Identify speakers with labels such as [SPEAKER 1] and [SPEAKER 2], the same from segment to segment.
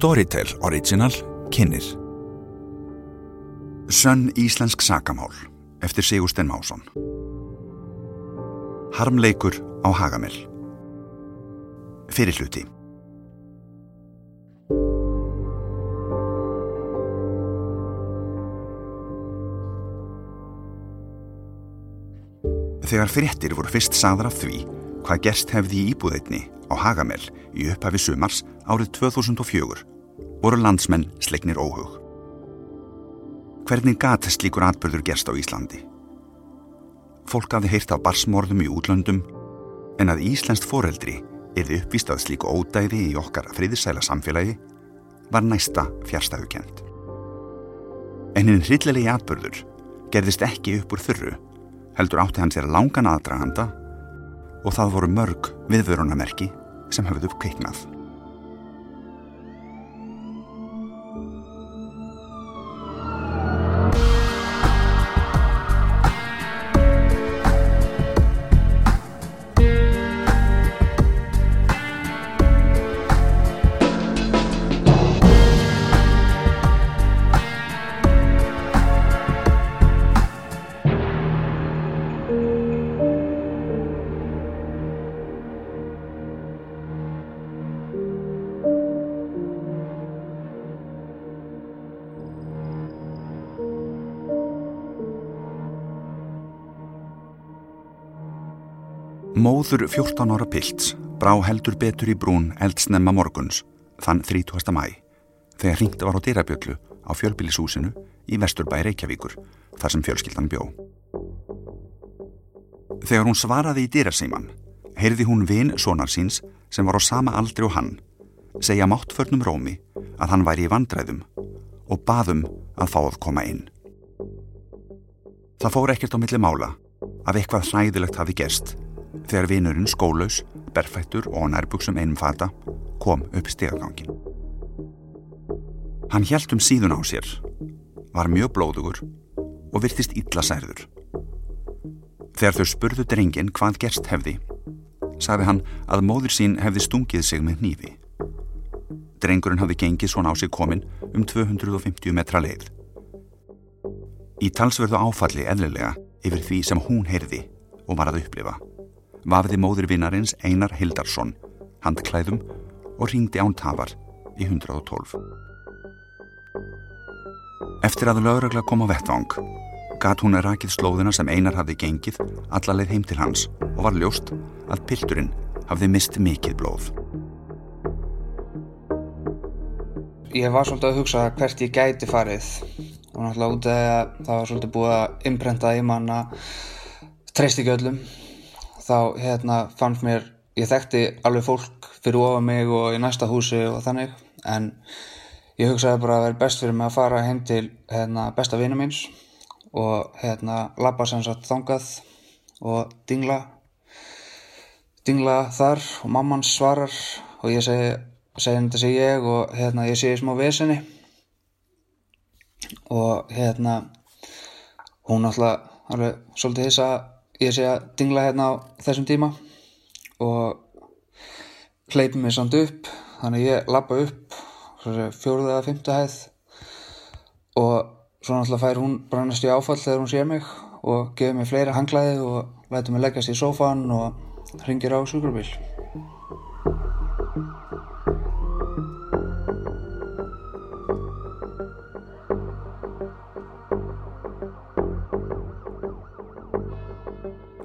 [SPEAKER 1] Storytel Original kynir Sönn Íslensk sakamál eftir Sigurstein Másson Harmleikur á Hagamell Fyrir hluti. Þegar fréttir voru fyrst sagðar af því hvað gerst hefði í íbúðeitni á Hagamell í upphafi sumars árið 2004 voru landsmenn sleiknir óhug. Hvernig gat slíkur atbyrður gerst á Íslandi? Fólk hafði heyrt af barsmorðum í útlöndum en að Íslandst foreldri erði uppvíst að slíku ódæði í okkar friðisæla samfélagi var næsta fjárstæðukent. En hinn hryllilegi atbyrður gerðist ekki upp úr þurru heldur átti hann sér langan aðdraganda og það voru mörg viðvörunamerki sem hafði uppkveiknað. Móður 14 ára pilts brá heldur betur í brún eldsnemma morguns þann 30. mæ þegar hringt var á dyrabjöklu á fjölbílishúsinu í Vesturbæ Reykjavíkur þar sem fjölskyldan bjó. Þegar hún svaraði í dyrasíman heyrði hún vin sonar síns sem var á sama aldri og hann segja máttförnum rómi að hann væri í vandræðum og baðum að fá að koma inn. Það fór ekkert á milli mála af eitthvað hræðilegt hafi gerst þegar vinurinn skólaus, berfættur og nærbuksum einum fata kom upp stegagangin. Hann hjælt um síðun á sér, var mjög blóðugur og virtist illa særður. Þegar þau spurðu drengin hvað gerst hefði, sagði hann að móður sín hefði stungið sig með nýfi. Drengurinn hafði gengið svona á sig komin um 250 metra leið. Í talsverðu áfalli eðlilega yfir því sem hún heyrði og var að upplifa vafði móður vinnarins Einar Hildarsson handklæðum og ringdi án tafar í 112. Eftir að lögregla kom á vettvang gat hún að rakið slóðina sem Einar hafði gengið allarleið heim til hans og var ljóst að pilturinn hafði mist mikið blóð.
[SPEAKER 2] Ég var svolítið að hugsa hvert ég gæti farið og náttúrulega út af að það var svolítið búið að imprenta í manna treyst ekki öllum þá hérna fannst mér, ég þekkti alveg fólk fyrir ofa mig og í næsta húsi og þannig en ég hugsaði bara að það væri best fyrir mig að fara heim til hérna, besta vinnu míns og hérna lappa sem sagt þangað og dingla dingla þar og mamman svarar og ég segi þetta sé ég og hérna ég sé í smá vesinni. Og hérna hún alltaf alveg svolítið hissa ég sé að dingla hérna á þessum tíma og hleypi mig samt upp. Þannig ég lappa upp fjóruða eða fymta hæð. Og svo náttúrulega fær hún brannast í áfall þegar hún sé mig og gefur mig fleira hanglaði og lætur mig leggjast í sófan og ringir á sugrubíl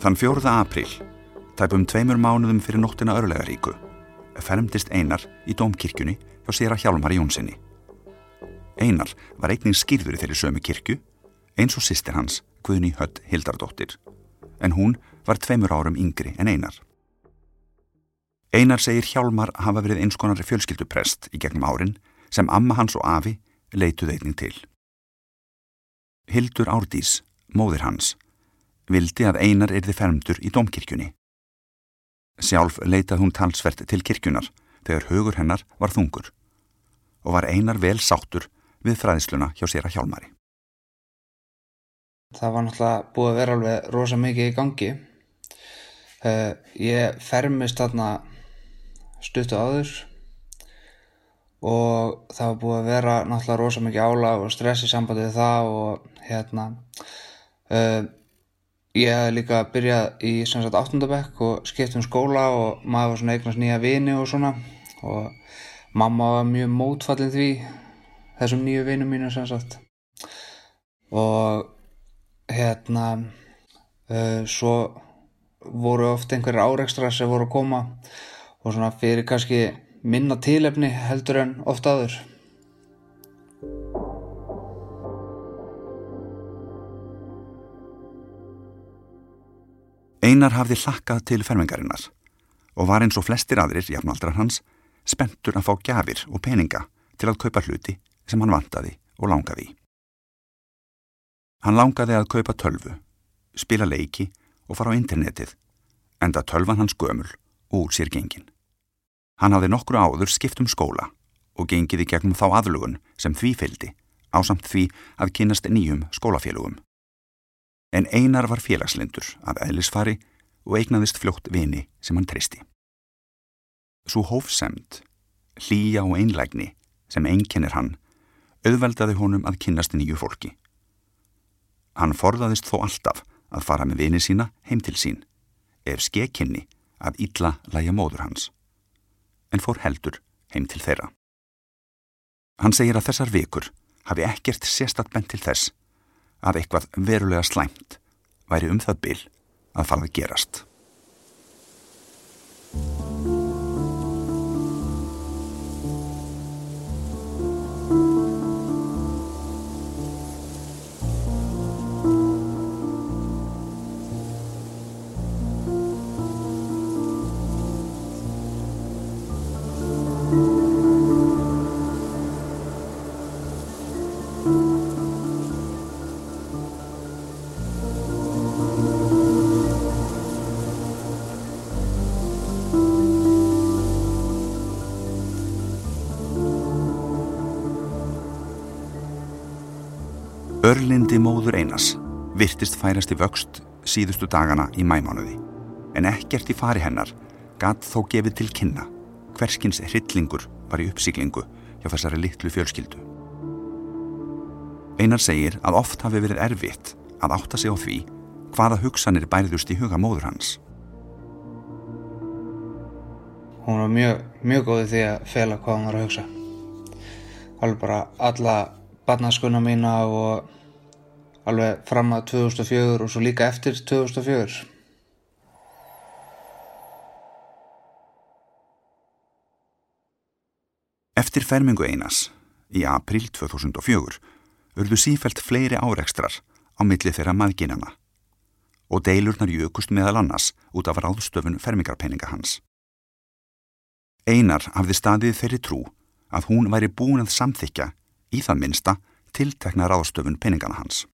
[SPEAKER 1] Þann fjóruða april, tæpum tveimur mánuðum fyrir nóttina örlegaríku, fermdist Einar í Dómkirkjunni hjá sér að hjálmar í Jónssoni. Einar var eignin skýrður í þeirri sömu kirkju, eins og sýstir hans, Guðni Hödd Hildardóttir, en hún var tveimur árum yngri en Einar. Einar segir hjálmar hafa verið eins konar fjölskylduprest í gegnum árin sem amma hans og afi leituð einning til. Hildur Árdís, móðir hans, vildi að einar erði fermdur í domkirkjunni. Sjálf leitað hún talsvert til kirkjunar þegar hugur hennar var þungur og var einar vel sáttur við fræðisluna hjá sér að hjálmari.
[SPEAKER 2] Það var náttúrulega búið að vera alveg rosa mikið í gangi. Uh, ég fermist þarna stuttu áður og það var búið að vera náttúrulega rosa mikið álag og stress í sambandi við það og hérna uh, ég hef líka byrjað í sem sagt áttundabekk og skipt um skóla og maður var svona eignast nýja vini og svona. Og mamma var mjög mótfallin því þessum nýju vinum mínu sem sagt. Og hérna uh, svo voru oft einhverjir áreikstra sem voru að koma og svona fyrir kannski minna tilefni heldur en oft aður
[SPEAKER 1] Einar hafði hlakkað til fermingarinnar og var eins og flestir aðrir, jafnaldrar hans, spenntur að fá gjafir og peninga til að kaupa hluti sem hann vantaði og langaði í. Hann langaði að kaupa tölvu, spila leiki og fara á internetið, enda tölvan hans gömul og úr sér gengin. Hann hafði nokkru áður skipt um skóla og gengið í gegnum þá aðlugun sem því fyldi á samt því að kynast nýjum skólafélugum en einar var félagslindur af eðlisfari og eignaðist fljótt vini sem hann tristi. Svo hófsemt, hlýja og einlægni sem einkennir hann, auðveldaði honum að kynast nýju fólki. Hann forðaðist þó alltaf að fara með vini sína heim til sín, ef skekkinni að illa læja móður hans, en fór heldur heim til þeirra. Hann segir að þessar vikur hafi ekkert sérstatt bent til þess að eitthvað verulega slæmt væri um það bil að fara að gerast. Örlindi móður Einars virtist færast í vöxt síðustu dagana í mæmánuði en ekkert í fari hennar gatt þó gefið til kynna hverskins hryllingur var í uppsíklingu hjá þessari litlu fjölskyldu. Einar segir að oft hafi verið erfitt að átta sig á því hvaða hugsanir bærðust í huga móður hans.
[SPEAKER 2] Hún var mjög, mjög góði því að fela hvað hún var að hugsa. Alveg bara alla barnaskuna mína og alveg fram að 2004 og svo líka eftir 2004.
[SPEAKER 1] Eftir fermingu Einars í april 2004 urðu sífælt fleiri árekstrar á milli þeirra maðginana og deilurnar jökust meðal annars út af ráðstöfun fermingarpenninga hans. Einar hafði staðið þeirri trú að hún væri búin að samþykja í það minsta tiltekna ráðstöfun penningana hans.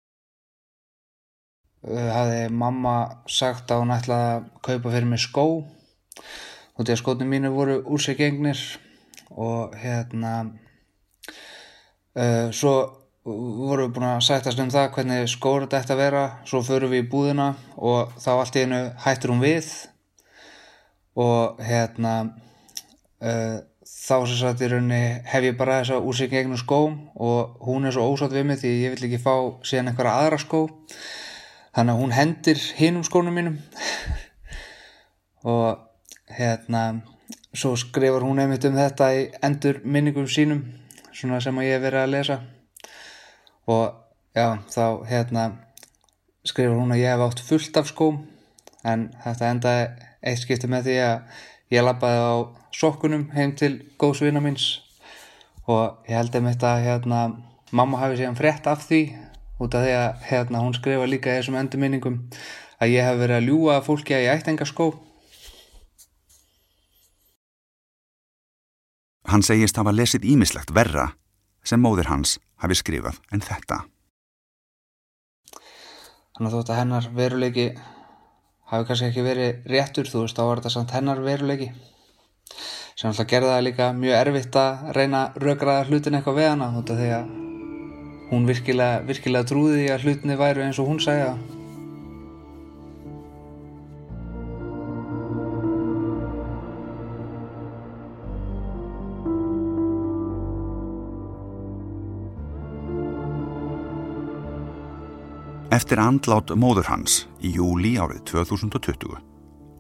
[SPEAKER 2] Eh, hafði mamma sagt að hún ætlaði að kaupa fyrir mig skó. Og því að skótni mínu voru úr sig gengnir og hérna uh, svo vorum við búin að sættast um það hvernig skóur þetta að vera. Svo förum við í búðina og þá allt í hennu hættur hún við og hérna uh, þá sem sagt í rauninni hef ég bara þess að úr sig gegnum skó og hún er svo ósátt við mig því ég vill ekki fá síðan einhverja aðra skó þannig að hún hendir hinum skónum mínum. Og hérna svo skrifar hún einmitt um þetta í endur minningum sínum svona sem að ég hef verið að lesa. Og já þá hérna skrifar hún að ég hef átt fullt af skóm en þetta endaði eitt skipti með því að ég lappaði á sokkunum heim til góðsvina míns. Og ég held einmitt að hérna mamma hafi síðan frétt af því út af því að hérna, hún skrifa líka þessum endurminningum að ég hef verið að ljúa fólki að ég ætti enga skó.
[SPEAKER 1] Hann segist hafa lesið ímislegt verra sem móðir hans hafi skrifað en þetta.
[SPEAKER 2] Þannig að þótt að hennar veruleiki hafi kannski ekki verið réttur, þú veist, þá var þetta samt hennar veruleiki sem alltaf gerða það líka mjög erfitt að reyna rökraða hlutin eitthvað við hana, þú veist, því að hún virkilega, virkilega trúði að hlutni væru eins og hún segja
[SPEAKER 1] Eftir andlát móður hans í júli árið 2020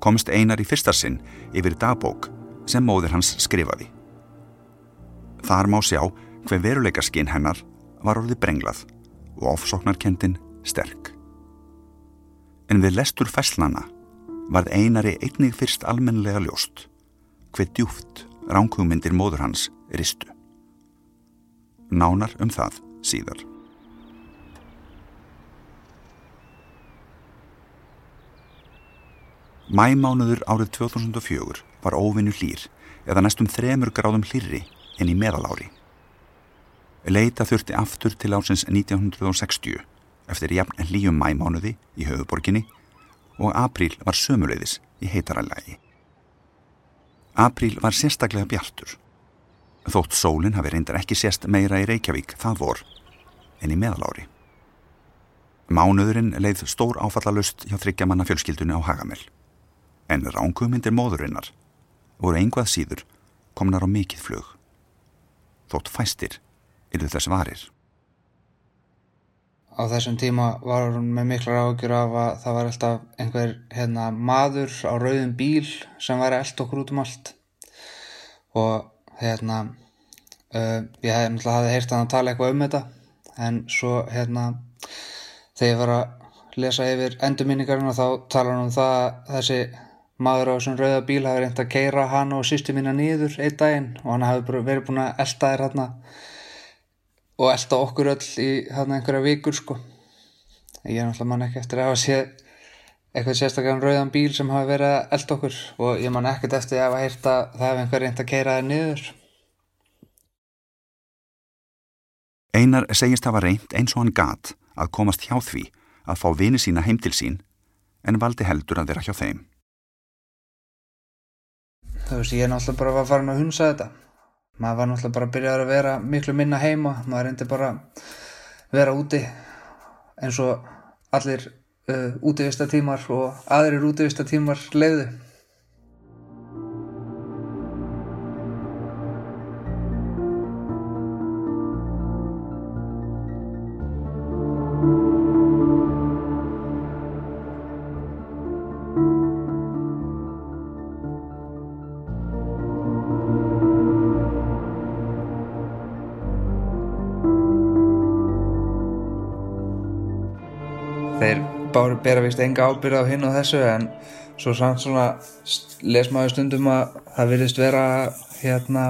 [SPEAKER 1] komst einar í fyrsta sinn yfir dagbók sem móður hans skrifaði. Þar má sjá hver veruleikaskinn hennar var orðið brenglað og ofsóknarkendin sterk. En við lestur fæslana varð einari einnig fyrst almenlega ljóst hver djúft ránkugmyndir móður hans ristu. Nánar um það síðar. Mæmánuður árið 2004 var óvinnu hlýr eða næstum þremur gráðum hlýrri en í meðalári. Leita þurfti aftur til ásins 1960 eftir jafn hlýjum mæmánuði í höfuborginni og apríl var sömuleiðis í heitaræðlægi. Apríl var sérstaklega bjartur. Þótt sólinn hafi reyndar ekki sérst meira í Reykjavík það vor en í meðalári. Mánuðurinn leið stór áfallalust hjá þryggjamanna fjölskyldunni á Hagamell en ránkugmyndir móðurinnar voru einhvað síður komnar á mikill flög. Þótt fæstir eru þess varir.
[SPEAKER 2] Á þessum tíma var hún með miklar ágjur af að það var alltaf einhver hérna, maður á rauðum bíl sem var eld okkur út um allt og hérna uh, ég hef náttúrulega hafði heyrt hann að tala eitthvað um þetta en svo hérna þegar ég var að lesa yfir endurminningarinn og þá tala hann um það að þessi maður á þessum rauða bíl hafi reynd að keira hann og sýstu mína nýður einn daginn og hann hafi verið búin að elda þér hann og elda okkur öll í hann einhverja vikur sko. Ég er náttúrulega mann ekki eftir að hafa séð eitthvað sérstaklega rauðan bíl sem hafi verið að elda okkur og ég man ekkert eftir að hafa heyrt að það hefði einhver reynd að keira þér nýður
[SPEAKER 1] Einar segist hafa reynd eins og hann gat að komast hjá því að fá vini sína heim til sín en valdi heldur að vera hjá þeim.
[SPEAKER 2] Þú veist ég er náttúrulega bara að fara að hunsa þetta maður var náttúrulega bara að byrja að vera miklu minna heima maður reyndi bara að vera úti eins og allir uh, útivistatímar og aðrir útivistatímar leiðu bera vist enga ábyrð á hinn og þessu en svo samt svona les maður stundum að það virðist vera hérna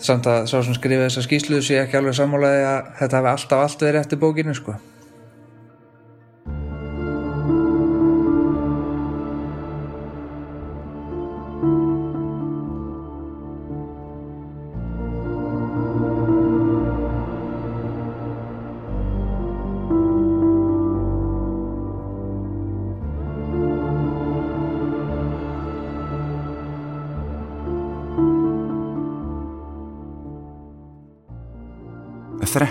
[SPEAKER 2] samt að sá sem skrifa þessa skýslu sé ekki alveg sammálaði að þetta hefði alltaf allt verið eftir bókinu sko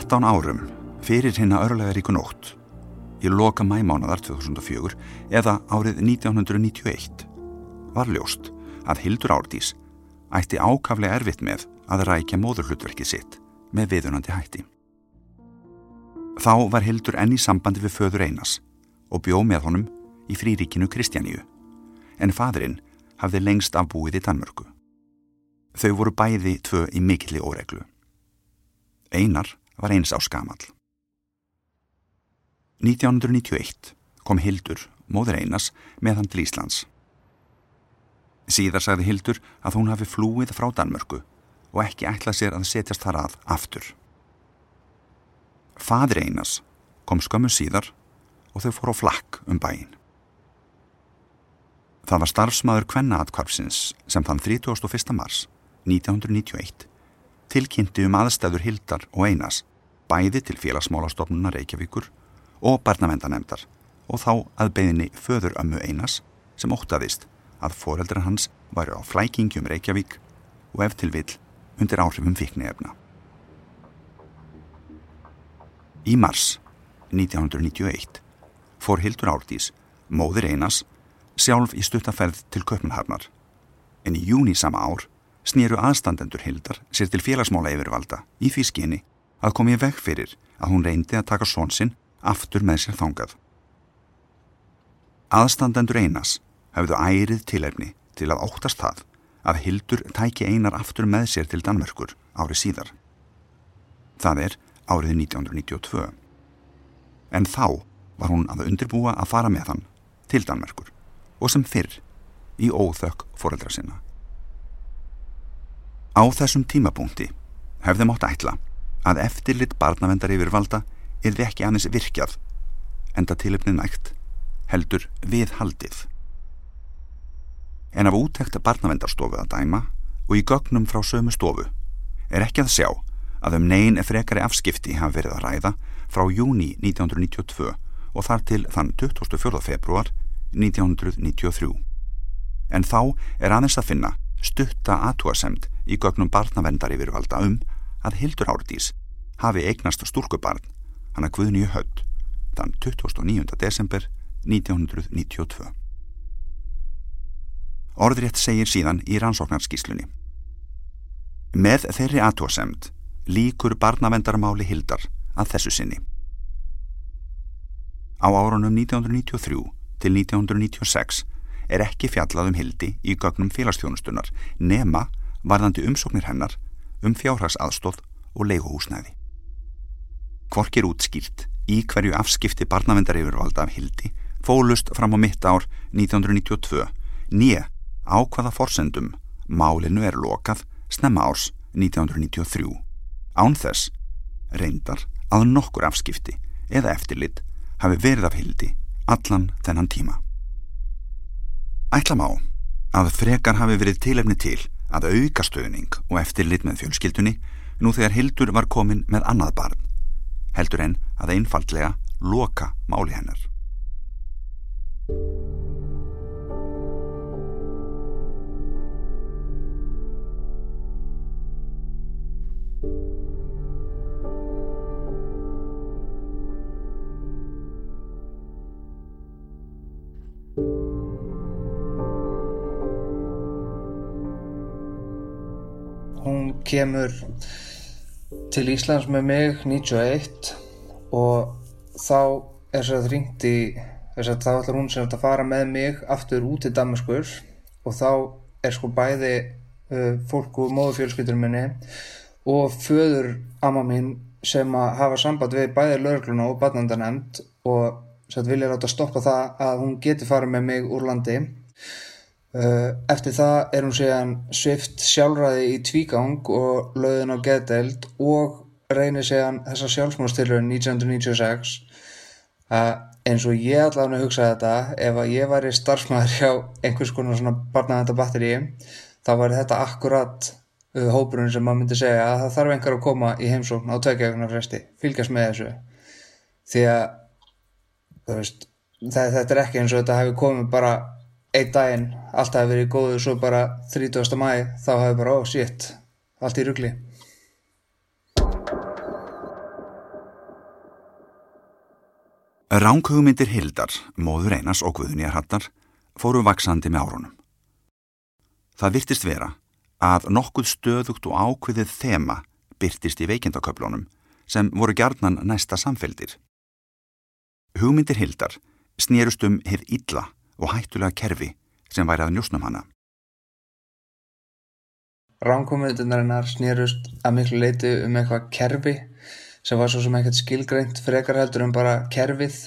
[SPEAKER 1] Þrettán árum fyrir hinn að örlega ríku nótt í loka mæmánadar 2004 eða árið 1991 var ljóst að Hildur Árdís ætti ákaflega erfitt með að rækja móðurhlutverkið sitt með viðunandi hætti. Þá var Hildur enn í sambandi við föður Einas og bjó með honum í fríríkinu Kristjaníu en fadurinn hafði lengst af búið í Danmörku. Þau voru bæði tvö í mikilli óreglu. Einar var eins á skamal. 1991 kom Hildur, móður Einars, með hann til Íslands. Síðar sagði Hildur að hún hafi flúið frá Danmörku og ekki ætlað sér að setjast þar að aftur. Fadir Einars kom skömmu síðar og þau fór á flakk um bæin. Það var starfsmaður Kvennaatkvarpsins sem þann 31. mars 1991 tilkynnti um aðstæður Hildar og Einars bæði til félagsmálastofnuna Reykjavíkur og barnavendanemdar og þá að beðinni föður ömmu Einars sem óttaðist að foreldra hans væri á flækingjum Reykjavík og ef til vill undir áhrifum vikniðefna. Í mars 1991 fór Hildur Árdís, móðir Einars, sjálf í stuttaferð til Köpnharnar en í júni sama ár snýru aðstandendur Hildar sér til félagsmála yfirvalda í því skyni að komi veg fyrir að hún reyndi að taka són sinn aftur með sér þangað. Aðstandendur einas hafðu ærið tilefni til að óttast það að Hildur tæki einar aftur með sér til Danmörkur árið síðar. Það er árið 1992. En þá var hún að undirbúa að fara með hann til Danmörkur og sem fyrr í óþökk foreldra sinna. Á þessum tímapunkti hefði mótt ætla að eftirlit barnavendar yfirvalda er við ekki aðeins virkjað enda tilöfni nægt heldur við haldið. En af úttekta barnavendarstofu að dæma og í gögnum frá sömu stofu er ekki að sjá að um negin frekari afskipti hafa verið að ræða frá júni 1992 og þar til þann 24. februar 1993. En þá er aðeins að finna stutta aðtúasemd í gögnum barnavendar yfirvalda um að Hildur Árdís hafi eignast stúrkubarn hann að Guðnýju hödd þann 29. desember 1992. Orðrétt segir síðan í rannsóknarskíslunni. Með þeirri aðtúasemd líkur barnavendarmáli Hildar að þessu sinni. Á árunum 1993 til 1996 er ekki fjallað um Hildi í gögnum félagsþjónustunar nema varðandi umsóknir hennar um fjárhagsaðstóð og leiguhúsnæði. Kvork er útskýrt í hverju afskipti barnavendar yfirvalda af Hildi fólust fram á mitt ár 1992 nýja á hvaða forsendum málinu er lokað snemma árs 1993 án þess reyndar að nokkur afskipti eða eftirlit hafi verið af hildi allan þennan tíma. Ætlam á að frekar hafi verið tilefni til að auka stöðning og eftirlit með fjölskyldunni nú þegar Hildur var komin með annað barn, heldur en að einfaldlega loka máli hennar.
[SPEAKER 2] Kemur til Íslands með mig 91 og þá er sér að ringt í þess að þá ætlar hún sér að fara með mig aftur út til Damaskur og þá er sko bæði uh, fólk úr móðufjölskyldur minni og föður amma mín sem að hafa samband við bæði lögluna og badnandanemnd og sér að vilja láta stoppa það að hún geti farið með mig úr landi. Eh, eftir það er hún síðan svift sjálfræði í tvígang og löðin á geðdeild og reynir síðan þessa sjálfsmórstilurinn 1996 að eins og ég allavega hugsaði þetta ef að ég væri starfsmæður hjá einhvers konar svona barnaðanda batteri þá væri þetta akkurat uh, hópurinn sem maður myndi segja að það þarf einhver að koma í heimsókn á tveikjöguna fresti, fylgjast með þessu. Því að veist, þetta er ekki eins og þetta hefur komið bara einn daginn allt hafi verið góðu svo bara 30. mæ þá hafi bara oh, shit, allt í ruggli
[SPEAKER 1] Ránkugmyndir Hildar, móður einas og Guðnýjar Hattar fóru vaksandi með árunum. Það virtist vera að nokkuð stöðugt og ákveðið þema byrtist í veikindaköflunum sem voru gjarnan næsta samfeldir. Hugmyndir Hildar snýrust um hefð illa og hættulega kerfi sem væri að njósnum hana.
[SPEAKER 2] Ránkomiðunarinnar snýrust að miklu leiti um eitthvað kerfi sem var svo sem ekkert skilgreint frekar heldur en bara kerfið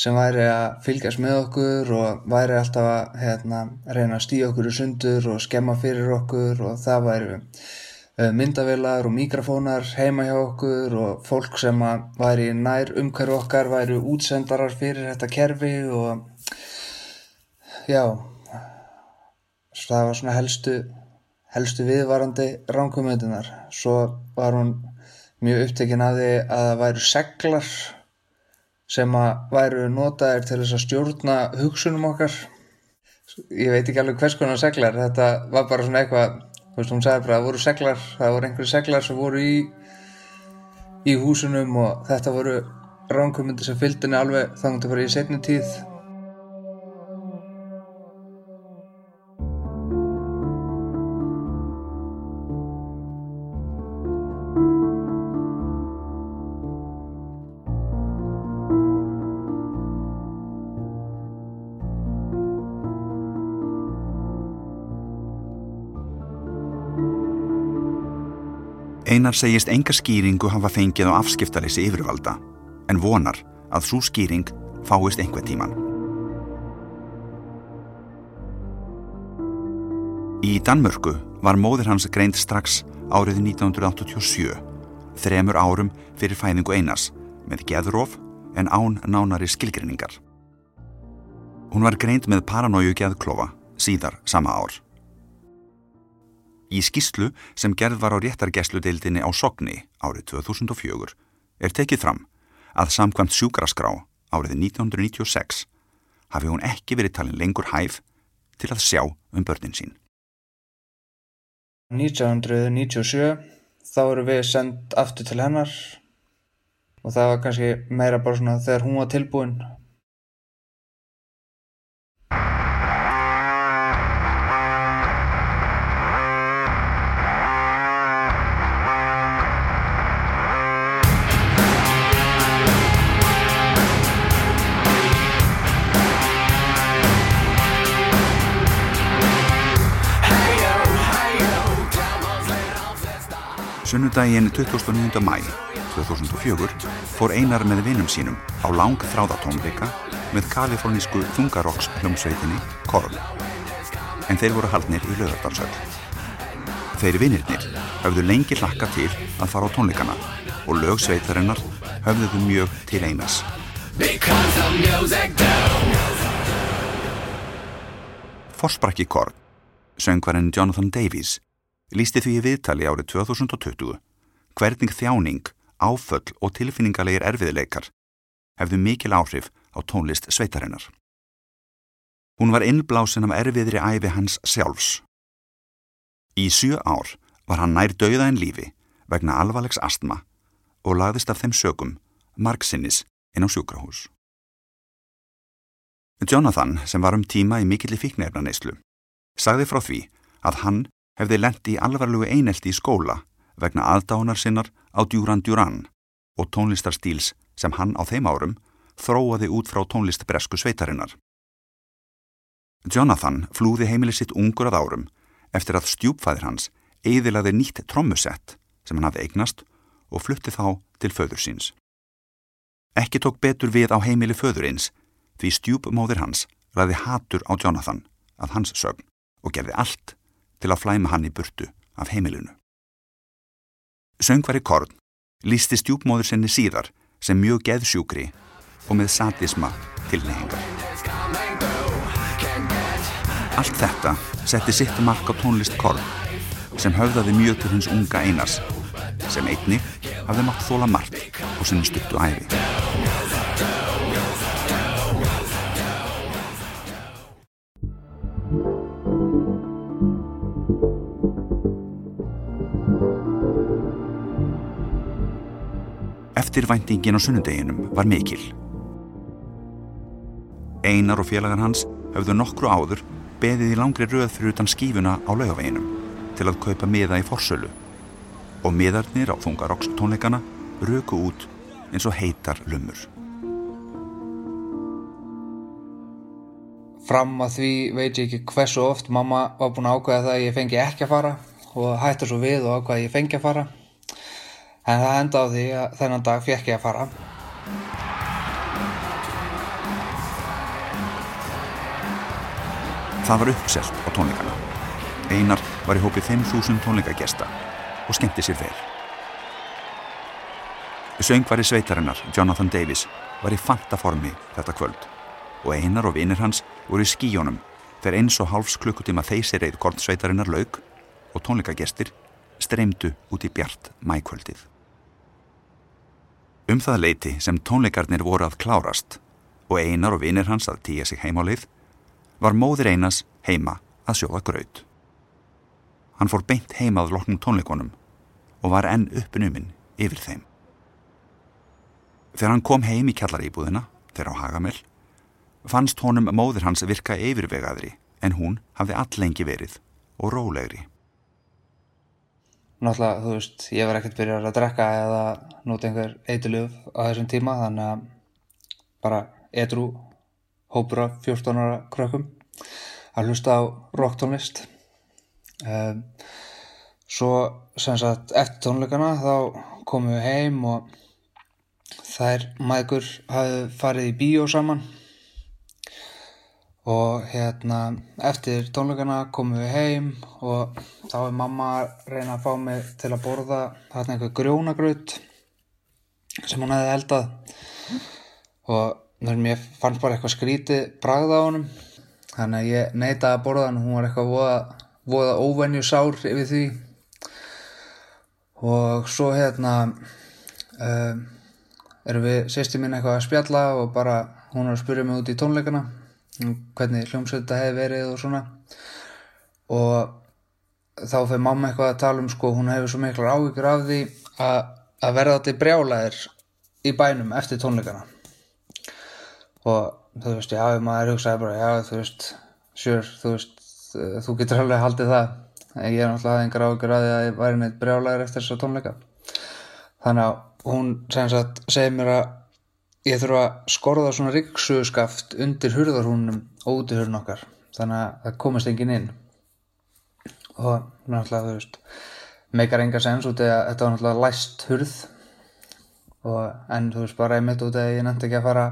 [SPEAKER 2] sem væri að fylgjast með okkur og væri alltaf að hérna, reyna að stýja okkur í sundur og skemma fyrir okkur og það væri eh, myndavilar og mikrofónar heima hjá okkur og fólk sem væri nær umhverju okkar væri útsendarar fyrir þetta kerfi og já. Það var svona helstu helstu viðvarandi ránkumöndunar svo var hún mjög upptekinn að því að það væru seglar sem að væru notaðir til þess að stjórna hugsunum okkar. Ég veit ekki alveg hvers konar seglar. Þetta var bara svona eitthvað veist, hún sagði bara að það voru seglar það voru einhverju seglar sem voru í í húsunum og þetta voru ránkumöndu sem fylgdini alveg þannig að voru í setni tíð
[SPEAKER 1] Einar segist enga skýringu hafa fengið á afskiptalessi yfirvalda en vonar að svo skýring fáist einhver tíman. Í Danmörku var móðir hans greint strax árið 1987, þremur árum fyrir fæðingu Einars með geðróf en án nánari skilgrinningar. Hún var greint með paranóju geðklofa síðar sama ár. Í skýslu sem gerð var á réttargesludeildinni á Sogni árið 2004 er tekið fram að samkvæmt sjúkraskrá árið 1996 hafi hún ekki verið talin lengur hæf til að sjá um börnin sín.
[SPEAKER 2] 1997 þá eru við sendt aftur til hennar og það var kannski meira bara svona þegar hún var tilbúin
[SPEAKER 1] Sunnudaginn 29. mæ 2004 fór Einar með vinnum sínum á lang þráðatónleika með kalifornísku þungarokks hljómsveitinni Korn. En þeir voru haldnir í löðardansöld. Þeir vinnirnir höfðu lengi hlakka til að fara á tónleikana og lögsveitarinnar höfðuðu mjög til Einars. Forsbrakki Korn, söngvarinn Jonathan Davies lísti því í viðtali árið 2020 hvernig þjáning, áföll og tilfinningalegir erfiðleikar hefðu mikil áhrif á tónlist sveitarinnar. Hún var innblásin af erfiðri æfi hans sjálfs. Í sjö ár var hann nær dauða en lífi vegna alvarlegs astma og lagðist af þeim sögum margsinnis inn á sjúkrahús. Jonathan, sem var um tíma í mikilli fíknefna neyslu, sagði frá því að hann hefði lendi í alvarlegu einelti í skóla vegna aðdánar sinnar á Duran Duran og tónlistarstíls sem hann á þeim árum þróaði út frá tónlistbresku sveitarinnar. Jonathan flúði heimili sitt ungur að árum eftir að stjúpfæðir hans eiðilaði nýtt trommusett sem hann hafði eignast og flutti þá til föður síns. Ekki tók betur við á heimili föðurins því stjúpmóðir hans ræði hatur á Jonathan að hans sögn og gerði allt til að flæma hann í burtu af heimilinu. Söngvari Korn lísti stjúpmóður sinni síðar sem mjög geðsjúkri og með sadisma tilnehingar. Allt þetta setti sitt mark á tónlist Korn sem höfðaði mjög til hins unga einars sem einni hafði mátt þóla margt og sinni stuttu æfi. Eftirvæntingin á sunnudeginum var mikil. Einar og félagar hans höfðu nokkru áður beðið í langri röð fyrir utan skífuna á laugaveginum til að kaupa miða í forsölu og miðarnir á þungarokks tónleikana röku út eins og heitar lumur.
[SPEAKER 2] Fram að því veit ég ekki hversu oft mamma var búin að ákvæða það að ég fengi ekki að fara og hætti svo við og ákvæða að ég fengi að fara en það enda á því að þennan dag fekk ég að fara.
[SPEAKER 1] Það var uppselt á tónleikana. Einar var í hópi 5.000 tónleikagesta og skemmti sér vel. Söngvari sveitarinnar, Jonathan Davis, var í fantaformi þetta kvöld og Einar og vinnir hans voru í skíjónum þegar eins og hálfs klukkutíma þeysir eða kornsveitarinnar laug og tónleikagestir streymdu út í bjart mækvöldið. Um það leiti sem tónleikarnir voru að klárast og einar og vinir hans að tíja sig heimálið var móðir einas heima að sjóða graut. Hann fór beint heimað loknum tónleikonum og var enn uppinuminn yfir þeim. Þegar hann kom heim í kjallaríbúðina, þegar á Hagamell, fannst honum móðir hans virka yfirvegaðri en hún hafði allengi verið og rólegri
[SPEAKER 2] náttúrulega, þú veist, ég var ekkert byrjar að drekka eða nota einhver eitthulöf á þessum tíma, þannig að bara edru hópur af 14 ára krökkum að hlusta á rocktónlist. Um, svo sem sagt eftir tónleikana þá komum við heim og þær mægur hafði farið í bíó saman og hérna eftir tónleikana komum við heim og þá er mamma að reyna að fá mig til að borða þarna einhver grjónagraut sem hún hefði eldað. Og mér fannst bara eitthvað skrítið bragða á honum. Þannig að ég neitaði að borða hann hún var eitthvað voða, voða óvenju sár yfir því. Og svo hérna um, erum við sýsti mín eitthvað að spjalla og bara hún var að spyrja mig út í tónleikana hvernig hljómsveita hefði verið og svona. Og þá fyrir mamma eitthvað að tala um sko hún hefur svo miklar áhyggjur af því að, að verða þetta brjálæðir í bænum eftir tónleikana. Og þú veist, já, maður hugsaði bara, já, þú veist, sure, þú veist, þú getur alveg haldið það, en ég er náttúrulega engar ágjör að því að ég væri neitt brjálæður eftir þessa tónleika. Þannig að hún sem sagt segir mér að ég þurfa að skorða svona ryggsugaskaft undir hurðarhúnum og út í hurðun okkar, þannig að það komist engin inn. Og náttúrulega, þú veist, meikar enga sens út eða þetta var náttúrulega læst hurð. Og en þú veist bara einmitt út eða ég nefndi ekki að fara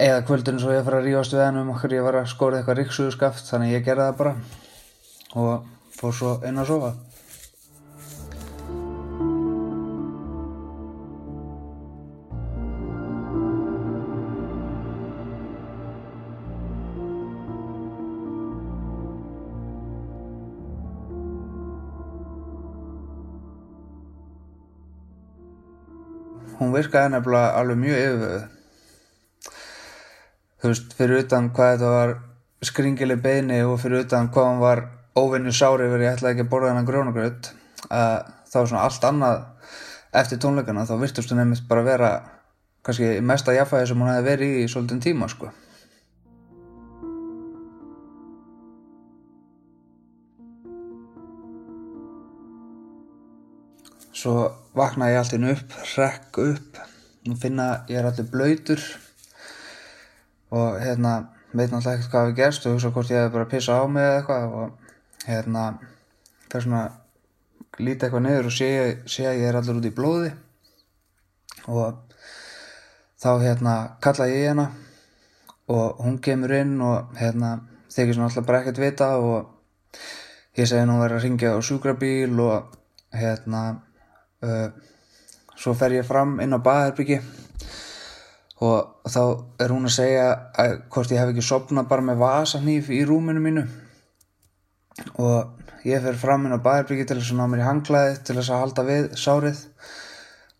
[SPEAKER 2] eða kvöldun svo ég fara að rífast við hann um okkur. Ég var að skóra eitthvað ríksuðskaft þannig ég gerði það bara. Og fór svo inn að sofa hún virkaði nefnilega alveg mjög yfirvöðu þú veist, fyrir utan hvað þetta var skringileg beini og fyrir utan hvað hann var óvinni sári verið ég ætlaði ekki að borða hennan grjónagraut að þá svona allt annað eftir tónleikana þá virtust hún nefnist bara vera kannski mesta jafnvægi sem hún hefði verið í svolítinn tíma sko svo vaknaði ég alltaf upp rekk upp. Og finna ég er allir blöytur og hérna veit náttúrulega ekkert hvað við gerst. Og hugsa hvort ég hefði bara pissa á mig eða eitthvað. Og hérna fyrir svona líti eitthvað niður og sé, sé að ég er allir út í blóði. Og þá hérna kalla ég hérna og hún kemur inn og hérna þykir svona alltaf bara ekkert vita. Og ég segi nú verið að ringja á sjúkrabíl og hérna svo fer ég fram inn á baðherbyggi og þá er hún að segja að hvort ég hef ekki sopnað bara með vasanýf í rúminu mínu. Og ég fer fram inn á baðherbyggi til þess að ná mér í hanglaði til þess að halda við sárið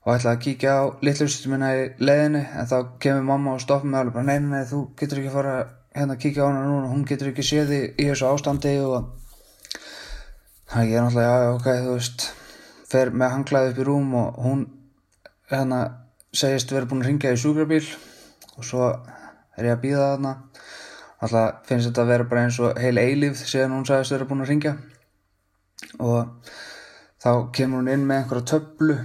[SPEAKER 2] og ætla að kíkja á litlustu minna í leiðinni. En þá kemur mamma og stoppar mig alveg bara neina nei, þú getur ekki fara hérna að kíkja á hana núna hún getur ekki séð í, þessu ástandi. Og þannig ég er náttúrulega já ok þú veist fer með hanglaði upp í rúm og hún hérna segist verið búin að ringja í sjúkrabíl og svo er ég að býða þarna. Alltaf finnst þetta að vera bara eins og heil eilíf síðan hún sagðist verið búin að ringja og þá kemur hún inn með einhverja töflu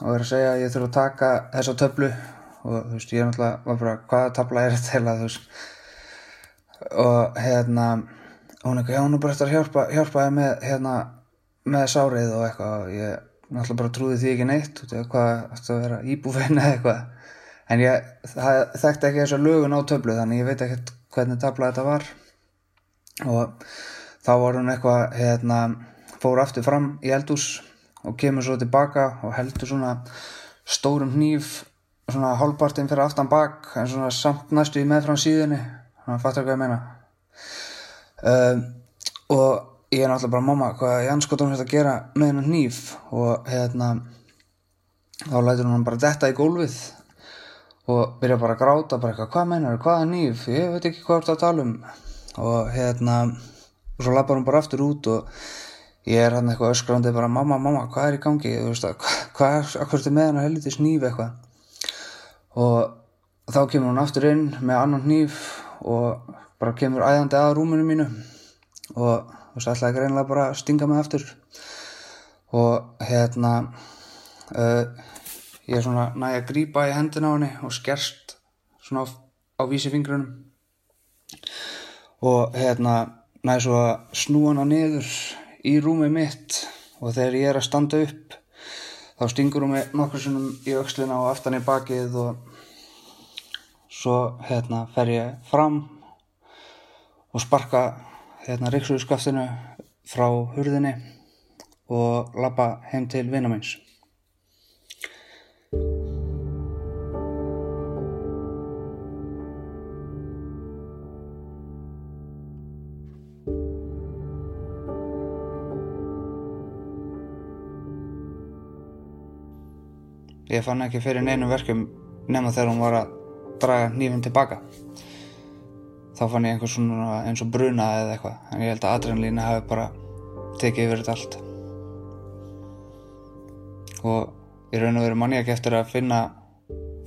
[SPEAKER 2] og er að segja að ég þurfa að taka þessa töflu og þú veist ég er náttúrulega bara hvaða tabla er þetta heila þú veist? Og hérna hún er ekki, já hún er bara eftir að hjálpa hjálpa þér með hérna með sárið og eitthvað. Og ég náttúrulega bara trúði því ekki neitt út eða hvað ætti að vera íbúfein eða eitthvað. En ég þekkti ekki þess að lögun á töflu þannig ég veit ekkert hvernig tabla þetta var. Og þá var hún eitthvað hérna fór aftur fram í eldús og kemur svo tilbaka og heldur svona stórum hníf svona hálfpartinn fyrir aftan bak en svona samt næstu í meðfram síðunni. Þannig að fattur hvað ég meina. Um, og ég er náttúrulega bara mamma hvað Jans skotum þetta að gera með hennar hníf? Og hérna þá lætur hún bara detta í gólfið og byrja bara að gráta bara eitthvað, hvað meinar, hvaða hníf? Ég veit ekki hvað þetta að tala um. Og hérna og svo lappar hún bara aftur út og ég er hann eitthvað öskrandi bara mamma, mamma, hvað er í gangi? Þú veist að, hvað er, hvað er með hennar helviti hníf eitthvað? Og þá kemur hún aftur inn með annan hníf og bara kemur æðandi að rúminu mínu og þú veist, ætlaði greinlega bara að stinga mig aftur. Og hérna uh, ég er svona næg að grípa í hendina á henni og skerst svona á, á vísi fingrunum og hérna næg svo að snúa hana niður í rúmið mitt. Og þegar ég er að standa upp þá stingur hún mig nokkur sinnum í aukslina og aftan í bakið og svo hérna fer ég fram og sparka hérna ríksuðskaftinu frá hurðinni og lappa heim til vinnamins Ég fann ekki fyrir neinum verkum nema þegar hún var að draga nýfinn tilbaka. Þá fann ég einhvers svona eins og bruna eða eitthvað, en ég held að adrenalínu hafi bara tekið yfir þetta allt. Og ég raun og veru manni ekki eftir að finna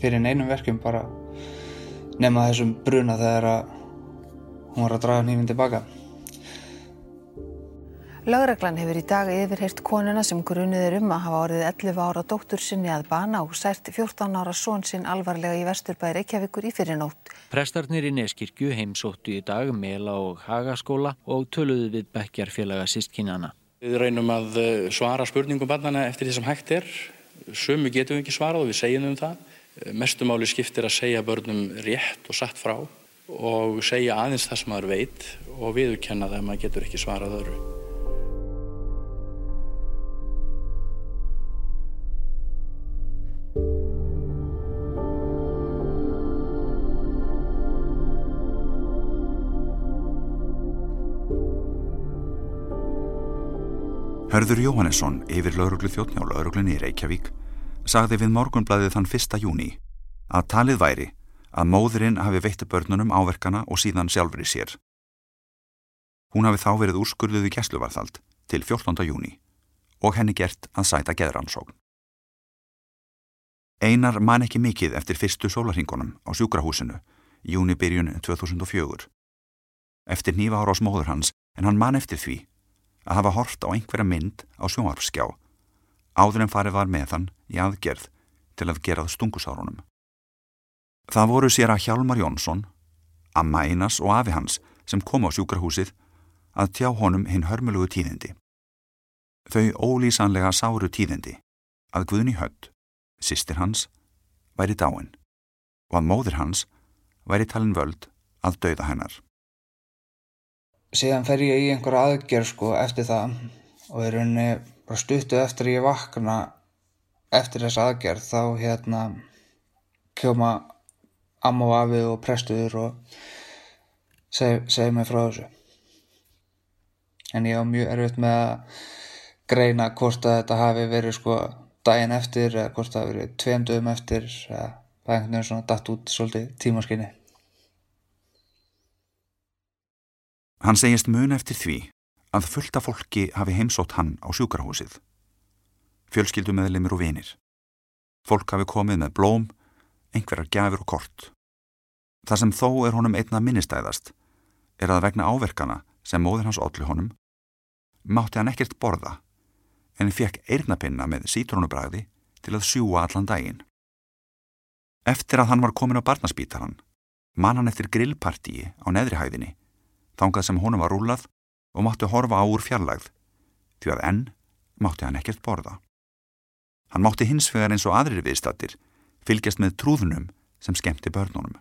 [SPEAKER 2] fyrir neinum verkum bara nema þessum bruna þegar hún var að draga nýfinn tilbaka.
[SPEAKER 3] Lögreglan hefur í dag yfirheyrt konuna sem grunnið er um að hafa orðið 11 ára dóttur sinni að bana og sært 14 ára són sinn alvarlega í Vesturbæri Reykjavíkur í fyrirnótt.
[SPEAKER 4] Prestarnir í Neskirkju heimsóttu í dag Mela og Hagaskóla og töluðu við bekkjarfélaga sístkinnana.
[SPEAKER 5] Við reynum að eh, svara spurningum barnana eftir því sem hægt er. Sumu getum við ekki svarað og við segjum um það. Mestumáli skiptir að segja börnum rétt og satt frá og segja aðeins það sem maður veit og viðurkenna það að maður getur ekki svarað öðru.
[SPEAKER 1] Hörður Jóhannesson, yfir lauruglu þjóttni á lauruglunni í Reykjavík, sagði við morgunblæðið þann 1. júni að talið væri að móðurinn hafi veitti börnunum áverkana og síðan sjálfur í sér. Hún hafi þá verið úrskurðuð í gæsluvarðald til 14. júni og henni gert að sæta geðrannsókn. Einar man ekki mikið eftir fyrstu sólarhingunum á sjúkrahúsinu í júnibyrjun 2004. Eftir nýfa ára ás móður hans en hann man eftir því að hafa hort á einhverja mynd á sjónvarpskjá áður en farið var með hann í aðgerð til að gerað stungusárunum. Það voru sér að Hjalmar Jónsson, Amma Einas og afi hans sem kom á sjúkrahúsið að tjá honum hinn hörmulugu tíðindi. Þau ólýsanlega sáru tíðindi að Guðni Hödd, sýstir hans, væri dáin og að móðir hans væri talin völd að dauða hennar
[SPEAKER 2] síðan fer ég í einhverja aðgerð sko eftir það. Og í rauninni bara stuttu eftir ég vakna eftir þessa aðgerð þá hérna kjóma amma og afi og prestuður og seg, segja mig frá þessu. En ég á mjög erfitt með að greina hvort að þetta hafi verið sko daginn eftir eða hvort það hafi verið tveimdöfum eftir eða það er einhvern veginn svona datt út svolítið tímaskinni
[SPEAKER 1] Hann segist mun eftir því að fullta fólki hafi heimsótt hann á sjúkarhúsið. Fjölskyldumeðlimir og vinir. Fólk hafi komið með blóm, einhverjar gjafir og kort. Það sem þó er honum einna minnistæðast er að vegna áverkana sem móður hans olli honum mátti hann ekkert borða en fekk eirnapinna með sítrónubræði til að sjúa allan daginn. Eftir að hann var komin á barnaspítaran man hann eftir grillpartíi á neðrihæðinni þangað sem honum var rúlað og mátti horfa á úr fjarlægð, því að enn mátti hann ekkert borða. Hann mátti hins vegar eins og aðrir viðstattir fylgjast með trúðunum sem skemmti börnunum.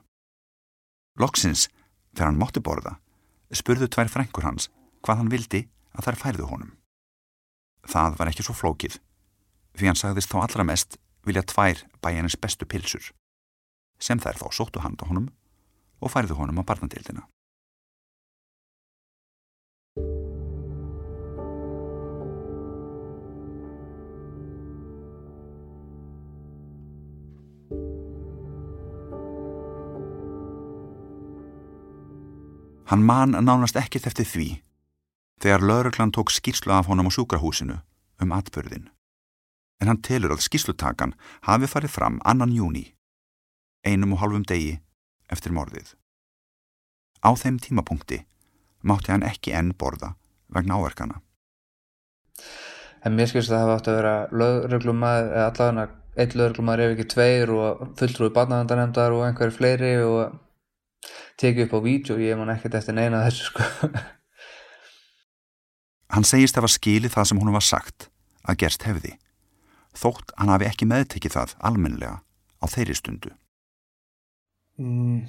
[SPEAKER 1] Loksins, þegar hann mátti borða, spurðu tvær frængur hans hvað hann vildi að þær færðu honum. Það var ekki svo flókið, því hann sagðist þá allra mest vilja tvær bæjanins bestu pilsur, sem þær þá sóttu handa honum og færðu honum á barnadildina. Hann man nánast ekkert eftir því þegar lauruglan tók skýrslu af honum á sjúkrahúsinu um atbyrðin. En hann telur að skýrslutakan hafi farið fram annan júni, einum og halvum degi eftir morðið. Á þeim tímapunkti mátti hann ekki enn borða vegna áverkana.
[SPEAKER 2] En mér skilst að það hefði átt að vera lögreglumæður, eða allavega einn lögreglumæður ef ekki tveir og fulltrúi barnavendanemdar og einhverju fleiri og tekið upp á vídeo ég man ekkert eftir neina þessu sko
[SPEAKER 1] Hann segist að var skilið það sem hún var sagt að gerst hefði, þótt hann hafi ekki meðtekið það almenlega á þeirri stundu.
[SPEAKER 2] Mm,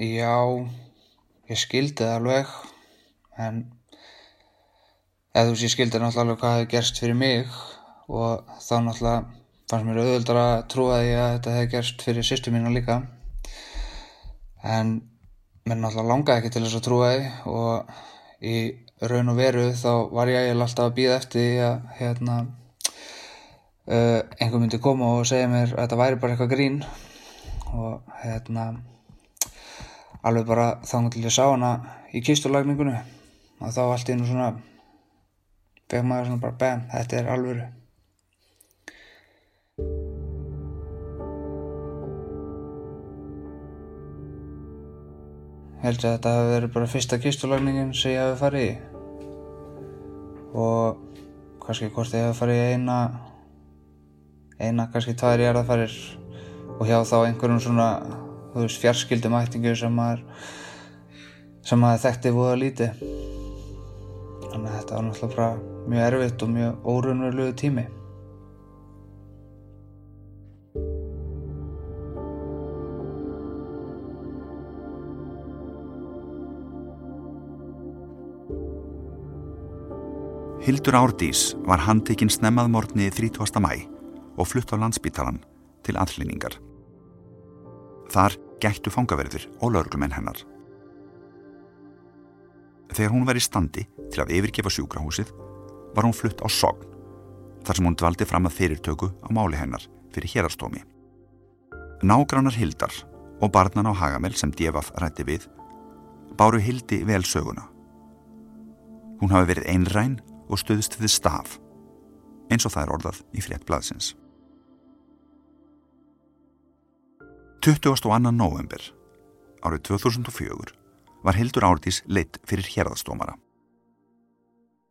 [SPEAKER 2] já, ég skildi það alveg, en eða þú veist, ég skildi náttúrulega alveg hvað hefði gerst fyrir mig og þá náttúrulega fannst mér auðvöldar að trúa því að þetta hefði gerst fyrir sýstu mínu líka. En mér náttúrulega langaði ekki til þess að trúa því og í raun og veru þá var ég alltaf að býða eftir því að hérna, uh, einhver myndi koma og segja mér að þetta væri bara eitthvað grín og hérna alveg bara þá til ég sá hana í kistulagningunni. Og þá allt í nú svona fegð maður svona bara bæm, þetta er alvöru held ég að þetta hefði verið bara fyrsta kistulagningin sem ég hefði farið í. Og kannski hvort ég hefði farið í eina eina, kannski tvær jarðafarir og hjá þá einhverjum svona þú veist, fjarskildum ættingu sem maður sem maður þekkti að líti þannig að þetta var náttúrulega mjög erfitt og mjög órunverulegu tími
[SPEAKER 1] Hildur Árdís var handtekinn snemmað morgni 30. mæ og flutt á landsbítalan til aðlýningar. Þar gættu fangaverðir og laurglumenn hennar. Þegar hún var í standi til að yfirgefa sjúkrahúsið var hún flutt á sogn þar sem hún dvaldi fram að fyrirtöku á máli hennar fyrir hérastómi. Nágrannar Hildar og barnan á Hagamel sem Devaf rætti við báru Hildi vel söguna. Hún hafi verið einræn og stuðst við staf, eins og það er orðað í frétt blaðsins. 22. november árið 2004 var Hildur Árdís leitt fyrir hérðastómara.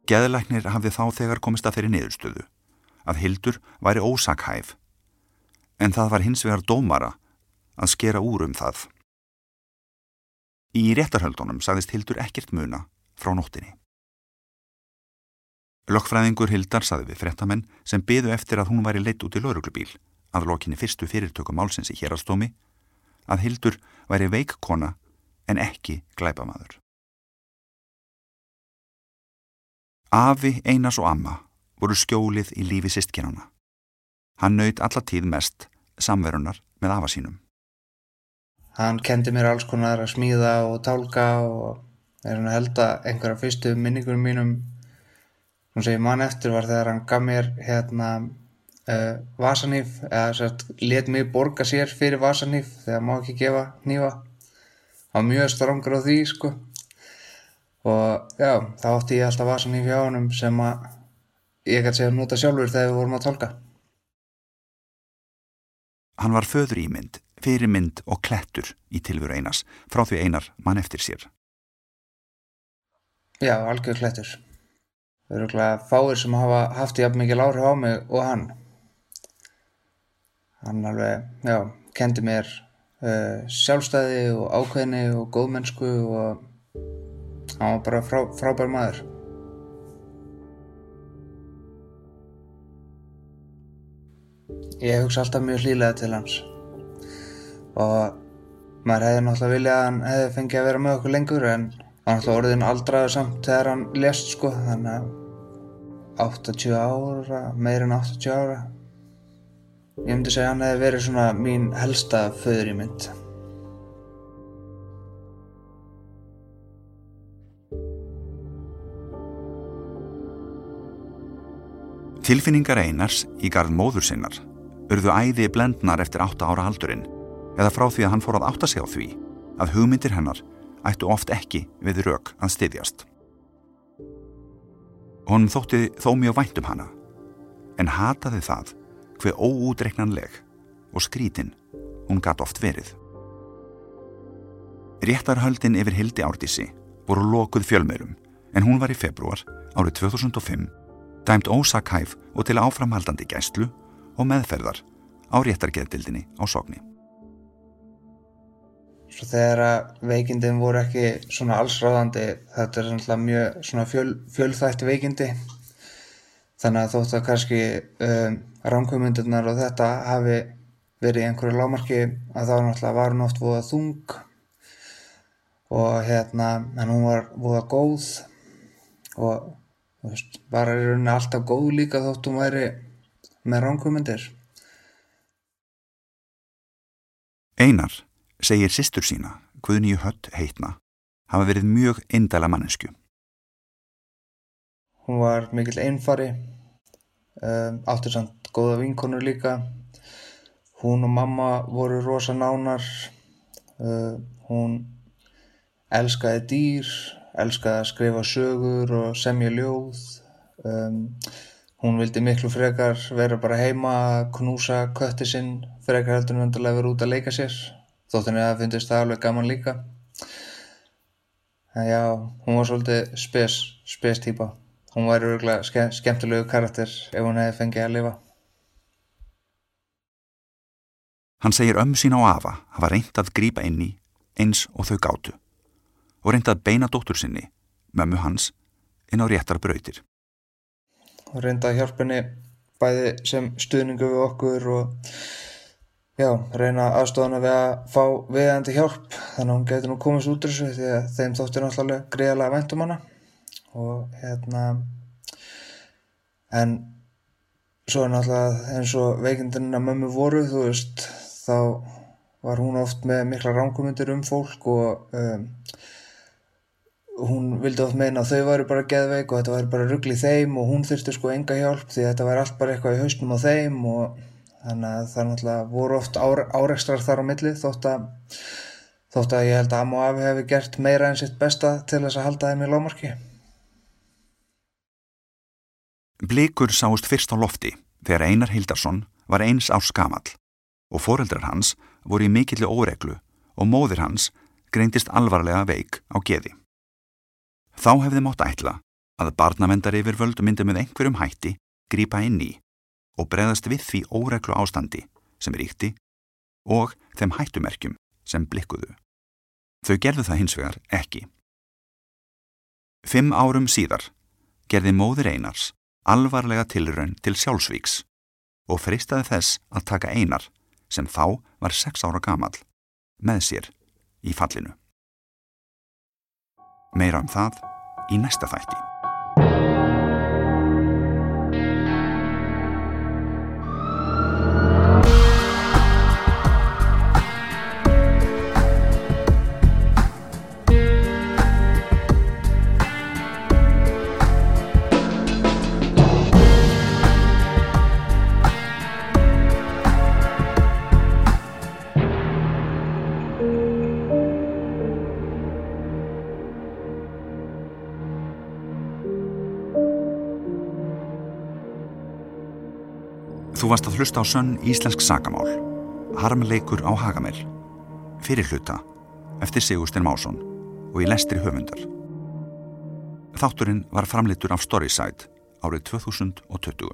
[SPEAKER 1] Geðlæknir hafði þá þegar komist að þeirri niðurstöðu að Hildur væri ósakhæf en það var hins vegar dómara að skera úr um það. Í réttarhöldunum sagðist Hildur ekkert muna frá nóttinni. Lokkfræðingur Hildar saði við frettamenn sem byðu eftir að hún væri leitt út í lauruglubíl að lokinni fyrstu fyrirtöku málsins í hérastómi að Hildur væri veikkona en ekki glæpamaður. Afi, Einas og Amma voru skjólið í lífi sistkinana. Hann naut allatíð mest samverunar með afa sínum.
[SPEAKER 2] Hann kendi mér alls konar að smíða og tálka og er hann að helda einhverja fyrstu minningunum mínum sem ég man eftir var þegar hann gaf mér hérna uh, vasanýf eða sett, let mig borga sér fyrir vasanýf þegar má ekki gefa nýfa hann var mjög strangur á því sko. Og já, þá átti ég alltaf vasanýf hjá hann sem að ég gæti segja nota sjálfur þegar við vorum að tólka
[SPEAKER 1] Hann var föður ímynd, fyrirmynd og klettur í tilveru einas frá því einar mann eftir sér.
[SPEAKER 2] Já, algjör klettur öruglega fáir sem hafa haft jafn mikið lári á mig og hann. Hann alveg, já, kendi mér uh, sjálfstæði og ákveðni og góðmennsku og hann var bara frá, frábær maður. Ég hugsa alltaf mjög hlýlega til hans. Og maður hefði náttúrulega viljað að hann hefði fengið að vera með okkur lengur en hann náttúrulega orðin aldraður samt þegar hann lest sko þannig að 80 ára, meir en 80 ára. Ég myndi segja að hann hefði verið svona mín helsta föður í mynd.
[SPEAKER 1] Tilfinningar einars í garð móður sinnar urðu æði blendnar eftir 8 ára aldurinn eða frá því að hann fór að átta sig á því að hugmyndir hennar ættu oft ekki við rauk að styðjast. Honum þótti þó mjög vænt um hana, en hataði það hver óúdreiknanleg og skrítin hún gatt oft verið. Réttarhöldin yfir Hildi Árdísi voru lokuð fjölmeirum en hún var í februar árið 2005 dæmt ósakhæf og til áframhaldandi gæstlu og meðferðar á réttargeðdildinni á sogni.
[SPEAKER 2] Svo þegar veikindin voru ekki svona allsráðandi, þetta er svona mjög svona fjöl, fjölþætti veikindi, þannig að þótt að kannski um, ránkvömyndirnar og þetta hafi verið í einhverju lámarki að þá náttúrulega var hún oft búið þung og hérna en hún var búið góð og veist, var í rauninni alltaf góð líka þótt hún væri með ránkvömyndir
[SPEAKER 1] Einar segir sýstur sína, Guðnýju Hött heitna, hafa verið mjög indæla mannesku.
[SPEAKER 2] Hún var mikill einfari, um, áttur samt góða vinkonur líka. Hún og mamma voru rosa nánar. Uh, hún elskaði dýr, elskaði að skrifa sögur og semja ljóð. Um, hún vildi miklu frekar vera bara heima að knúsa kötti sinn frekar heldur en vendulega vera út að leika sér. Þóttinni að það finnist það alveg gaman líka. En já, hún var svolítið spes, spes típa. Hún væri örgulega ske, skemmtilegu karakter ef hún hefði fengið að lifa.
[SPEAKER 1] Hann segir ömmu sín á afa hafa reynd að grípa inn í eins og þau gátu og reynd að beina dóttur sinni, mömmu hans, inn á réttar brautir.
[SPEAKER 2] Hún reyndi að hjálpa henni bæði sem stuðningu við okkur og já, reyna aðstofana við að fá viðandi hjálp. Þannig að hún getur nú komist út úr þessu því að þeim þóttir náttúrulega greiðalega væntum hana. Og hérna en svo er náttúrulega eins og veikindinna mömmu voru þú veist þá var hún oft með mikla ránkumundir um fólk og um, hún vildi oft meina að þau væri bara geðveik og þetta væri bara ruggli þeim og hún þurfti sko enga hjálp því þetta væri allt bara eitthvað í hausnum á þeim og þannig að það náttúrulega voru oft áreikstrar þar á milli þótt að þótt að ég held að Am og Afi hefði gert meira en sitt besta til þess að halda þeim í lámarki.
[SPEAKER 1] Blikur sáist fyrst á lofti þegar Einar Hildarsson var eins ás gamall og foreldrar hans voru í mikilli óreglu og móðir hans greindist alvarlega veik á geði. Þá hefði mátt ætla að barnavendar yfir völd myndi með einhverjum hætti grípa inn í og breðast við því óreglu ástandi sem ríkti og þeim hættumerkjum sem blikkuðu. Þau gerðu það hins vegar ekki. Fimm árum síðar gerði móðir Einars alvarlega tilraun til sjálfsvíks og fristaði þess að taka Einar, sem þá var sex ára gamal, með sér í fallinu. Meira um það í næsta þætti. Þú varst að hlusta á sönn íslensk sagamál, harmleikur á Hagamel, fyrir hluta, eftir Sigurstein Másson og í lestri höfundar. Þátturinn var framleitur af Storyside árið 2020.